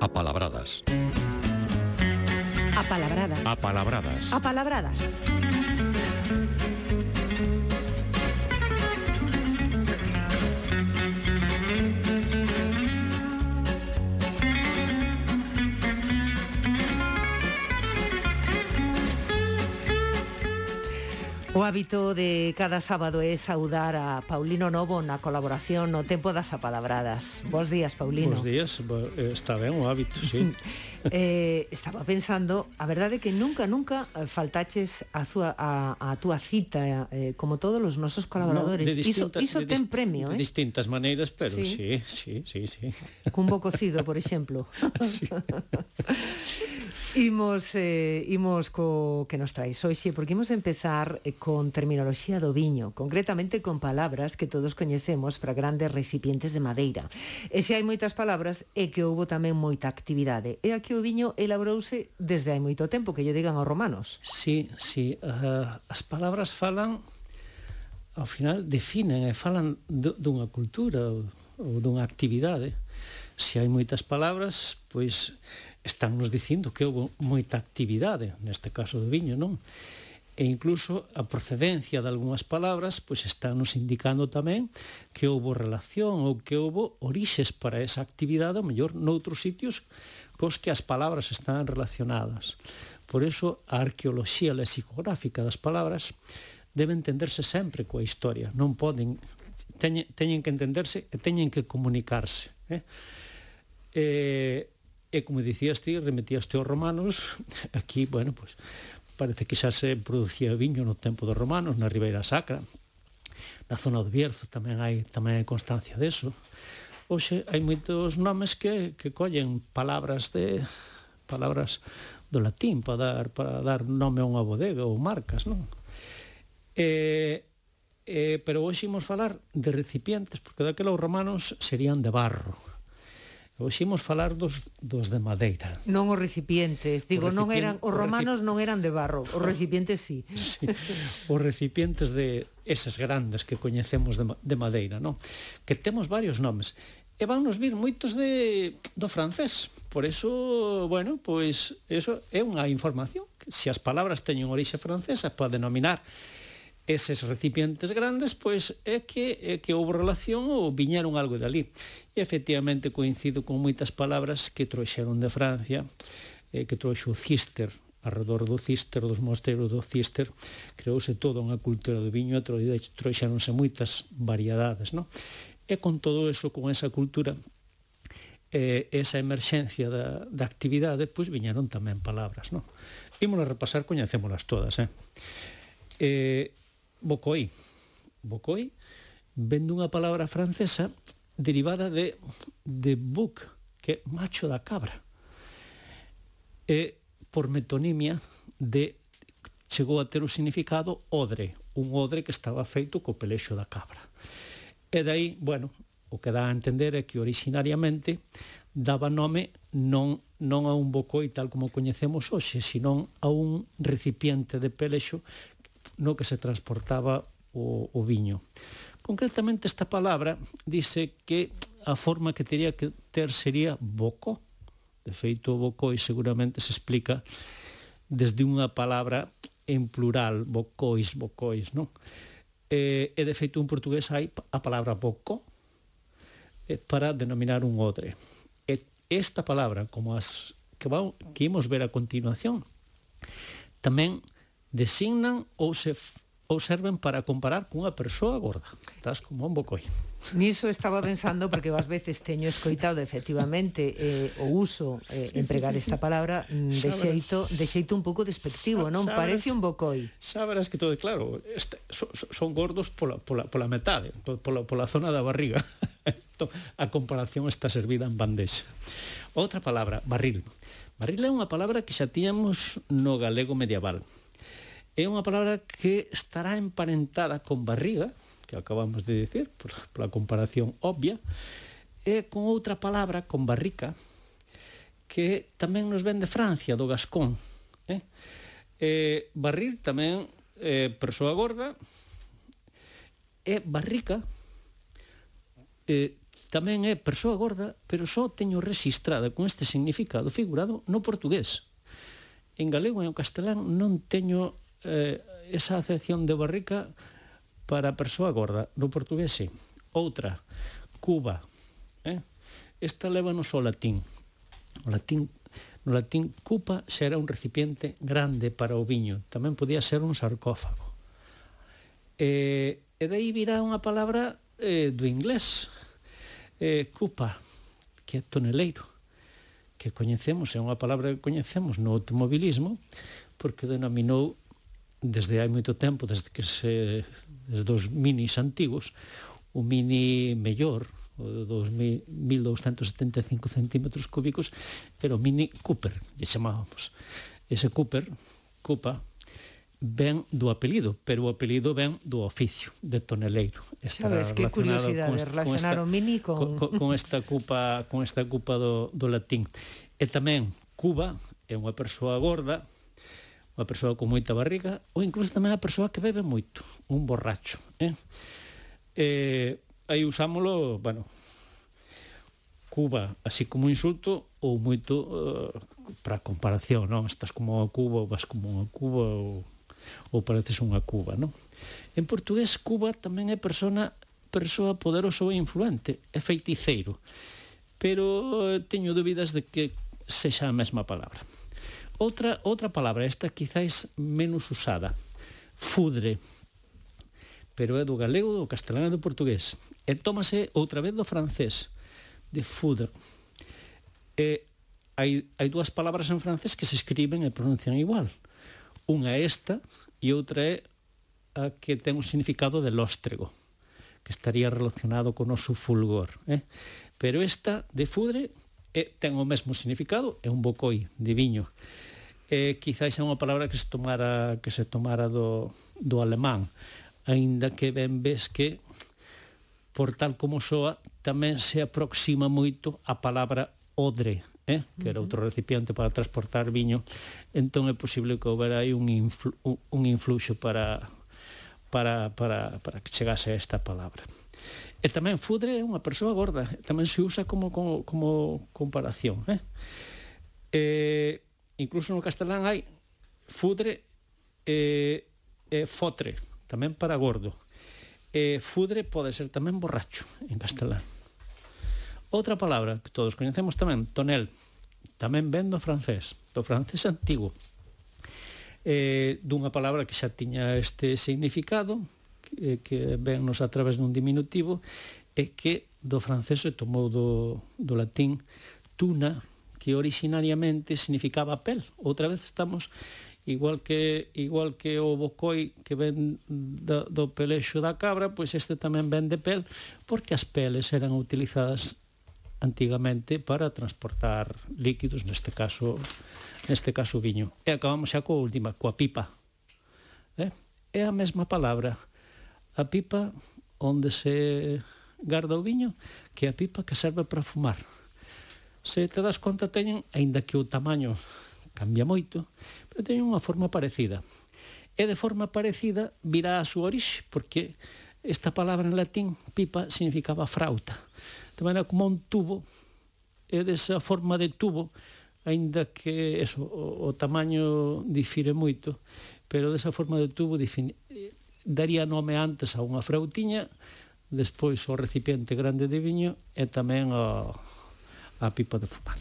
Apalabradas. Apalabradas. Apalabradas. Apalabradas. hábito de cada sábado é saudar a Paulino Novo na colaboración no Tempo das Apalabradas. Bos días, Paulino. Bos días, eh, está ben o hábito, sí. eh, estaba pensando, a verdade que nunca, nunca eh, faltaches a, súa, a, a túa cita eh, como todos os nosos colaboradores. No, distinta, iso, iso ten premio, eh? de eh? distintas maneiras, pero sí, sí, sí, sí. sí. Cun bo cocido, por exemplo. sí. imos, eh, imos co que nos traes hoxe, porque imos empezar eh, con terminoloxía do viño, concretamente con palabras que todos coñecemos para grandes recipientes de madeira. E se hai moitas palabras, é que houbo tamén moita actividade. E aquí que o viño elaborouse desde hai moito tempo, que lle digan aos romanos. Sí, sí, uh, as palabras falan ao final definen e falan dunha cultura ou, ou dunha actividade. Se hai moitas palabras, pois están nos dicindo que houve moita actividade, neste caso do viño, non? e incluso a procedencia de algunhas palabras pois están nos indicando tamén que houve relación ou que houve orixes para esa actividade, ou mellor noutros sitios pois que as palabras están relacionadas. Por eso a arqueoloxía lexicográfica das palabras debe entenderse sempre coa historia, non poden teñen, teñen que entenderse e teñen que comunicarse, eh? E, e como dicías ti, remetías ti aos romanos, aquí, bueno, pues, parece que xa se producía viño no tempo dos romanos na Ribeira Sacra. Na zona do Bierzo tamén hai tamén hai constancia deso hoxe hai moitos nomes que, que collen palabras de palabras do latín para dar, para dar nome a unha bodega ou marcas, non? Eh, eh, pero hoxe imos falar de recipientes, porque daquela os romanos serían de barro. Hoxe imos falar dos, dos de madeira. Non os recipientes, digo, os non eran os romanos non eran de barro, os recipientes sí. sí. Os recipientes de esas grandes que coñecemos de, de madeira, non? Que temos varios nomes e van nos vir moitos de, do francés. Por eso, bueno, pois eso é unha información. Se as palabras teñen orixe francesa para denominar eses recipientes grandes, pois é que é que houve relación ou viñeron algo de ali. E efectivamente coincido con moitas palabras que trouxeron de Francia, eh, que trouxo Cister, arredor do Cister, dos mosteiros do Cister, creouse toda unha cultura do viño e trouxeronse moitas variedades, non? E con todo eso, con esa cultura eh, esa emerxencia da, da actividade, pois viñeron tamén palabras, non? Ímonos repasar, coñecémolas todas, eh? eh Bocoi. Bocoi ven dunha palabra francesa derivada de, de buc, que é macho da cabra. E por metonimia de chegou a ter o significado odre, un odre que estaba feito co pelexo da cabra. E dai, bueno, o que dá a entender é que originariamente daba nome non, non a un bocoi tal como coñecemos hoxe, senón a un recipiente de pelexo no que se transportaba o, o viño. Concretamente esta palabra dice que a forma que teria que ter sería boco. De feito, o bocoi seguramente se explica desde unha palabra en plural, bocois, bocois, non? eh, e de feito un portugués hai a palabra boco eh, para denominar un odre. E esta palabra, como as que, vamos, que imos ver a continuación, tamén designan ou se ou serven para comparar cunha persoa gorda. Estás como un bocoi. Niso estaba pensando porque ás veces teño escoitado efectivamente eh, o uso eh, sí, empregar sí, sí, esta sí. palabra mm, de sabrás, xeito de xeito un pouco despectivo, non? xa Parece un bocoi. Xa verás que todo é claro. Este, so, so, son gordos pola, pola, pola metade, pola, pola zona da barriga. Entón, a comparación está servida en bandexa. Outra palabra, barril. Barril é unha palabra que xa tíamos no galego medieval é unha palabra que estará emparentada con barriga, que acabamos de decir, por, pola comparación obvia, e con outra palabra, con barrica, que tamén nos ven de Francia, do Gascón. Eh? Eh, barril tamén é eh, persoa gorda, e barrica, eh, tamén é persoa gorda, pero só teño registrada con este significado figurado no portugués. En galego e en castelán non teño eh, esa acepción de borrica para a persoa gorda no portuguese. Outra, Cuba. Eh? Esta leva no ao latín. O latín no latín cupa será un recipiente grande para o viño. Tamén podía ser un sarcófago. Eh, e dai virá unha palabra eh, do inglés, eh, cupa, que é toneleiro, que coñecemos, é unha palabra que coñecemos no automobilismo, porque denominou desde hai moito tempo, desde que se desde dos minis antigos, o mini mellor, o de 2.275 centímetros cúbicos, era o mini Cooper, lle chamábamos. Ese Cooper, Cupa, ven do apelido, pero o apelido ven do oficio de toneleiro. Estará Sabes, que curiosidade con, esta, con esta, o mini con... con... Con, esta cupa, con esta cupa do, do latín. E tamén Cuba é unha persoa gorda, a persoa con moita barriga, ou incluso tamén a persoa que bebe moito, un borracho. Eh? Eh, aí usámolo, bueno, Cuba así como insulto ou moito eh, uh, para comparación, non? Estás como a Cuba ou vas como a Cuba ou, ou pareces unha Cuba, non? En portugués, Cuba tamén é persona persoa poderosa ou influente, é feiticeiro. Pero eh, teño dúbidas de que sexa a mesma palabra. Outra, outra palabra, esta quizáis menos usada, fudre, pero é do galego, do castelano e do portugués. E tómase outra vez do francés, de foudre. E hai, hai dúas palabras en francés que se escriben e pronuncian igual. Unha é esta e outra é a que ten un significado de lóstrego, que estaría relacionado con o noso fulgor. Eh? Pero esta de fudre é, ten o mesmo significado, é un bocoi de viño eh, quizáis é unha palabra que se tomara, que se tomara do, do alemán, aínda que ben ves que por tal como soa tamén se aproxima moito a palabra odre, eh? que era outro recipiente para transportar viño, entón é posible que houbera aí un, influ, un influxo para, para, para, para que chegase a esta palabra. E tamén fudre é unha persoa gorda, tamén se usa como, como, como comparación. Eh? Eh, incluso no castelán hai fudre e eh, eh, fotre, tamén para gordo. Eh, fudre pode ser tamén borracho en castelán. Outra palabra que todos coñecemos tamén, tonel, tamén ven do francés, do francés antigo. Eh, dunha palabra que xa tiña este significado, que, que vennos a través dun diminutivo, e que do francés se tomou do, do latín tuna, que originariamente significaba pel. Outra vez estamos igual que igual que o bocoi que ven do, do pelexo da cabra, pois este tamén ven de pel, porque as peles eran utilizadas antigamente para transportar líquidos, neste caso neste caso viño. E acabamos xa coa última, coa pipa. Eh? É a mesma palabra. A pipa onde se garda o viño que a pipa que serve para fumar se te das conta teñen, aínda que o tamaño cambia moito, pero teñen unha forma parecida. E de forma parecida virá a súa orixe, porque esta palabra en latín, pipa, significaba frauta. De maneira como un tubo, e desa forma de tubo, aínda que eso, o, o tamaño difire moito, pero desa forma de tubo difine, daría nome antes a unha frautiña, despois o recipiente grande de viño e tamén ao, a pipa de fumar.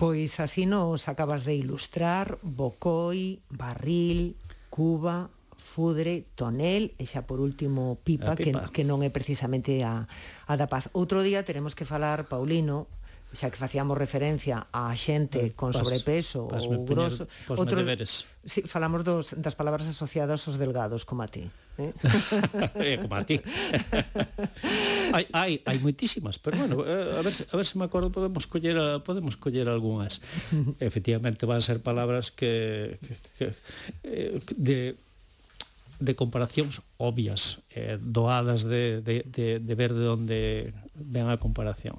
Pois así nos acabas de ilustrar Bocoi, Barril, Cuba, Fudre, Tonel e xa por último Pipa, pipa. Que, que non é precisamente a, a da paz. Outro día teremos que falar, Paulino, xa que facíamos referencia a xente eh, con pas, sobrepeso pas, ou grosso, poñer, outro, deberes. Si, falamos dos, das palabras asociadas aos delgados, como a ti. Eh? eh como a ti. hai, hai, hai moitísimas, pero bueno, eh, a ver, a ver se me acordo, podemos coller, podemos coller algunhas. Efectivamente, van a ser palabras que, que, que eh, de de comparacións obvias, eh, doadas de, de, de, de ver de onde ven a comparación.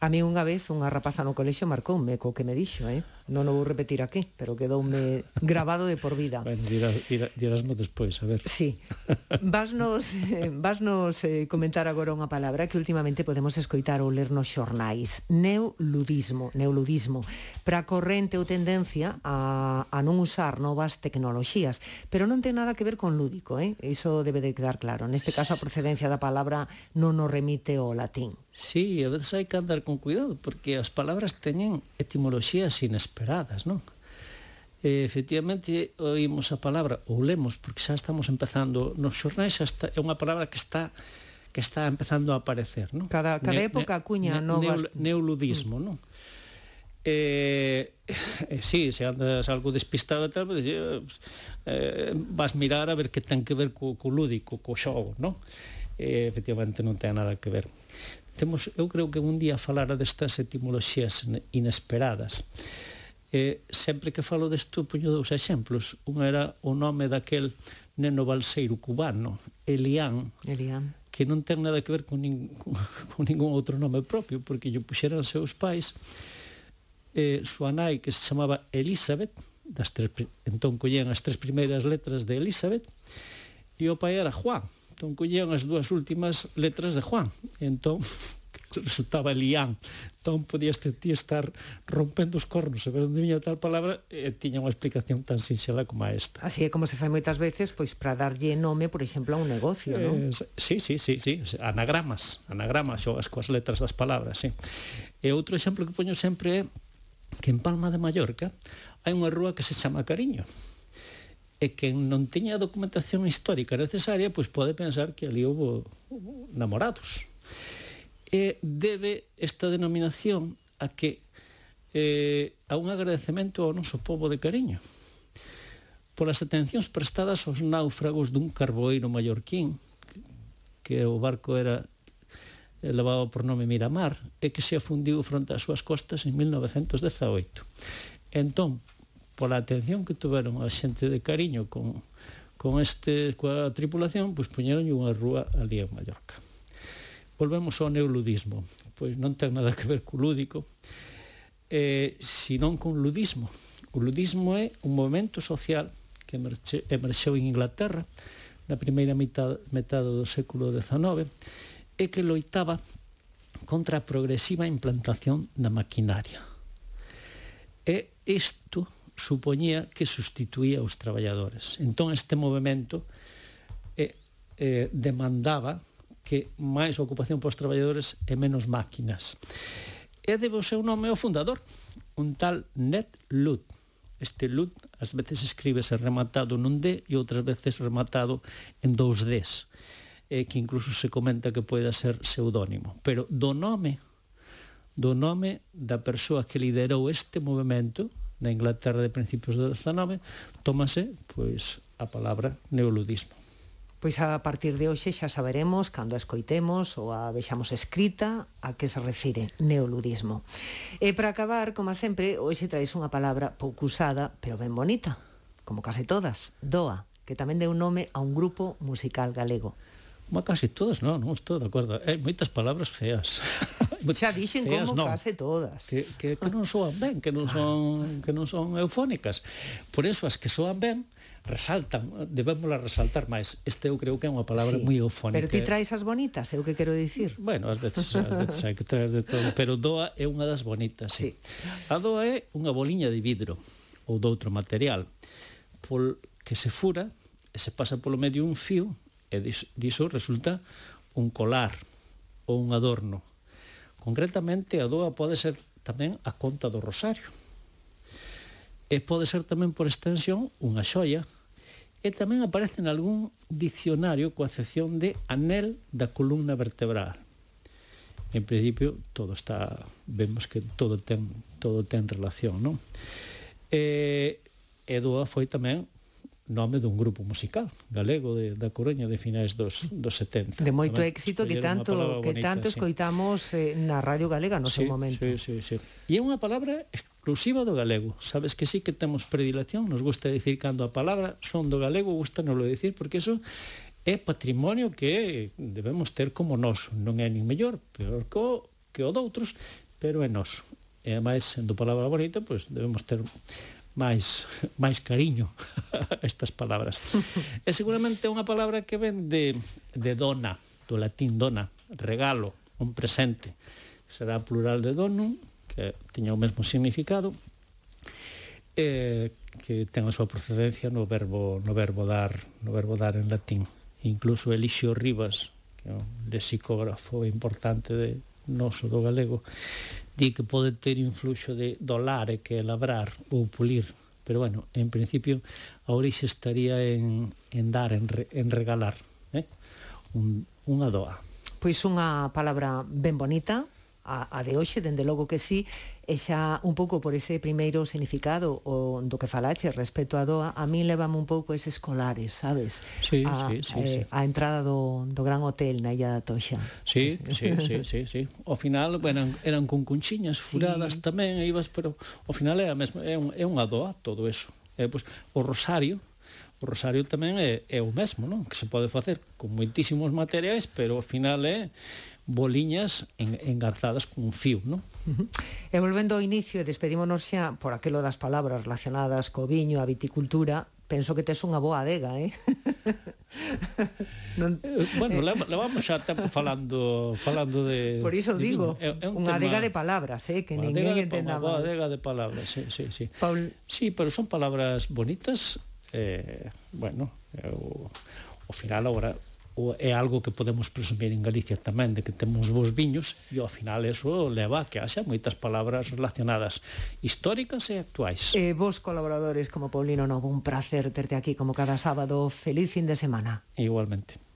A mí unha vez unha rapaza no colexio marcoume co que me dixo, eh? Non o vou repetir aquí, pero quedoume grabado de por vida. Ben, dirás, no despois, a ver. Sí. Vasnos, eh, vasnos eh, comentar agora unha palabra que últimamente podemos escoitar ou ler nos xornais. Neoludismo, neoludismo. Para corrente ou tendencia a, a non usar novas tecnoloxías, pero non ten nada que ver con lúdico, eh? Iso debe de quedar claro. Neste caso a procedencia da palabra non nos remite ao latín. Sí, a veces hai que andar con cuidado, porque as palabras teñen etimoloxías inesperadas, non? E, efectivamente, oímos a palabra, ou lemos, porque xa estamos empezando, nos xornais xa está, é unha palabra que está que está empezando a aparecer, non? Cada, cada ne, época ne, cuña ne, novas... Neul, neoludismo, mm. non? Eh, eh, sí, se andas algo despistado e tal, pois, eh, pues, eh, vas mirar a ver que ten que ver co, co lúdico, co xogo, non? Eh, efectivamente non ten nada que ver temos, eu creo que un día falara destas etimoloxías inesperadas. Eh, sempre que falo desto poño dous exemplos. Un era o nome daquel neno balseiro cubano, Elián, Elián. que non ten nada que ver con, nin, con ningún outro nome propio, porque lle puxeran seus pais eh, súa nai, que se chamaba Elizabeth, das tres, entón collían as tres primeiras letras de Elizabeth, e o pai era Juan, Entón collían as dúas últimas letras de Juan. E entón resultaba lián. Entón podías ti estar rompendo os cornos e ver onde viña tal palabra e tiña unha explicación tan sinxela como a esta. Así é como se fai moitas veces, pois para darlle nome, por exemplo, a un negocio, eh, non? Sí, sí, sí, sí, anagramas, anagramas xogas coas letras das palabras, sí. E outro exemplo que poño sempre é que en Palma de Mallorca hai unha rúa que se chama Cariño e quen non tiña a documentación histórica necesaria, pois pode pensar que ali houve namorados. E debe esta denominación a que eh, a un agradecemento ao noso povo de cariño polas atencións prestadas aos náufragos dun carboeiro mallorquín que o barco era eh, levado por nome Miramar e que se afundiu fronte ás súas costas en 1918. Entón, pola atención que tuveron a xente de cariño con, con este coa tripulación, pois puñeron unha rúa ali en Mallorca. Volvemos ao neoludismo, pois non ten nada que ver co lúdico, eh, senón con ludismo. O ludismo é un movimento social que emerxe, emerxeu en Inglaterra na primeira mitad, metade do século XIX e que loitaba contra a progresiva implantación da maquinaria. E isto supoñía que sustituía os traballadores. Entón este movimento eh, eh, demandaba que máis ocupación para os traballadores e menos máquinas. E debe o seu nome ao fundador, un tal Ned Ludd. Este Ludd ás veces escríbese rematado nun D e outras veces rematado en dous Ds, eh, que incluso se comenta que poida ser pseudónimo. Pero do nome do nome da persoa que liderou este movimento, na Inglaterra de principios do XIX, tómase pois, a palabra neoludismo. Pois a partir de hoxe xa saberemos, cando a escoitemos ou a vexamos escrita, a que se refire neoludismo. E para acabar, como sempre, hoxe traes unha palabra pouco usada, pero ben bonita, como case todas, DOA, que tamén deu nome a un grupo musical galego. Ma case todas, non, non estou de acordo. Hai moitas palabras feas. Xa dixen feas, como non. case todas. Que, que, que non soan ben, que non ah. son, que non son eufónicas. Por eso as que soan ben, resaltan, debémosla resaltar máis. Este eu creo que é unha palabra sí, moi eufónica. Pero ti traes as bonitas, é o que quero dicir. Bueno, ás veces, ás veces hai que traer de todo, pero doa é unha das bonitas, sí. sí. A doa é unha boliña de vidro ou doutro material pol que se fura e se pasa polo medio un fío e diso resulta un colar ou un adorno. Concretamente, a doa pode ser tamén a conta do rosario. E pode ser tamén, por extensión, unha xoia. E tamén aparece en algún dicionario coa excepción de anel da columna vertebral. En principio, todo está... Vemos que todo ten, todo ten relación, non? E, e doa foi tamén nome dun grupo musical galego de, da Coruña de finais dos, dos 70. De moito Tamén, éxito que tanto que bonita, tanto escoitamos sí. eh, na Radio Galega no sí, seu momento. Sí, sí, sí. E é unha palabra exclusiva do galego. Sabes que sí que temos predilección, nos gusta dicir cando a palabra son do galego, gusta nolo dicir, porque eso é patrimonio que debemos ter como noso. Non é nin mellor, peor que o, que o doutros, pero é noso. E, máis, sendo palabra bonita, pois debemos ter máis máis cariño estas palabras. E seguramente é unha palabra que ven de, de dona, do latín dona, regalo, un presente. Será plural de donum, que tiña o mesmo significado, eh, que ten a súa procedencia no verbo no verbo dar, no verbo dar en latín. Incluso Elixio Rivas, que é un lexicógrafo importante de noso do galego, di que pode ter influxo de dolar e que labrar ou pulir pero bueno, en principio a orixe estaría en, en dar, en, re, en regalar eh? Un, unha doa Pois unha palabra ben bonita a, a de hoxe, dende logo que sí, e xa un pouco por ese primeiro significado o do que falache respecto a Doa, a mí levame un pouco eses colares, sabes? Sí, a, sí, sí, eh, sí. a entrada do, do gran hotel na Illa da Toxa. Sí, sí, sí, sí, sí. Ao final eran, eran con cunchiñas furadas sí. tamén, e ibas, pero ao final é a mesma, é, un, é unha doa todo eso. É, pois, o rosario, o rosario tamén é, é o mesmo, non? Que se pode facer con moitísimos materiais, pero ao final é boliñas en, engarzadas con un fío, non? Uh -huh. E volvendo ao inicio, despedímonos xa por aquelo das palabras relacionadas co viño, a viticultura, penso que tes unha boa adega, eh? non... Eh, bueno, levamos xa tempo falando falando de Por iso de digo, é, é un unha tema... adega de palabras, eh, que ninguén entendaba. Unha adega de palabras, sí, sí, sí. Paul... Sí, pero son palabras bonitas, eh, bueno, eh, eu, ao final agora é algo que podemos presumir en Galicia tamén de que temos bons viños e ao final eso leva a que haxa moitas palabras relacionadas históricas e actuais. E eh, vos colaboradores como Paulino Novo, un placer terte aquí como cada sábado. Feliz fin de semana. Igualmente.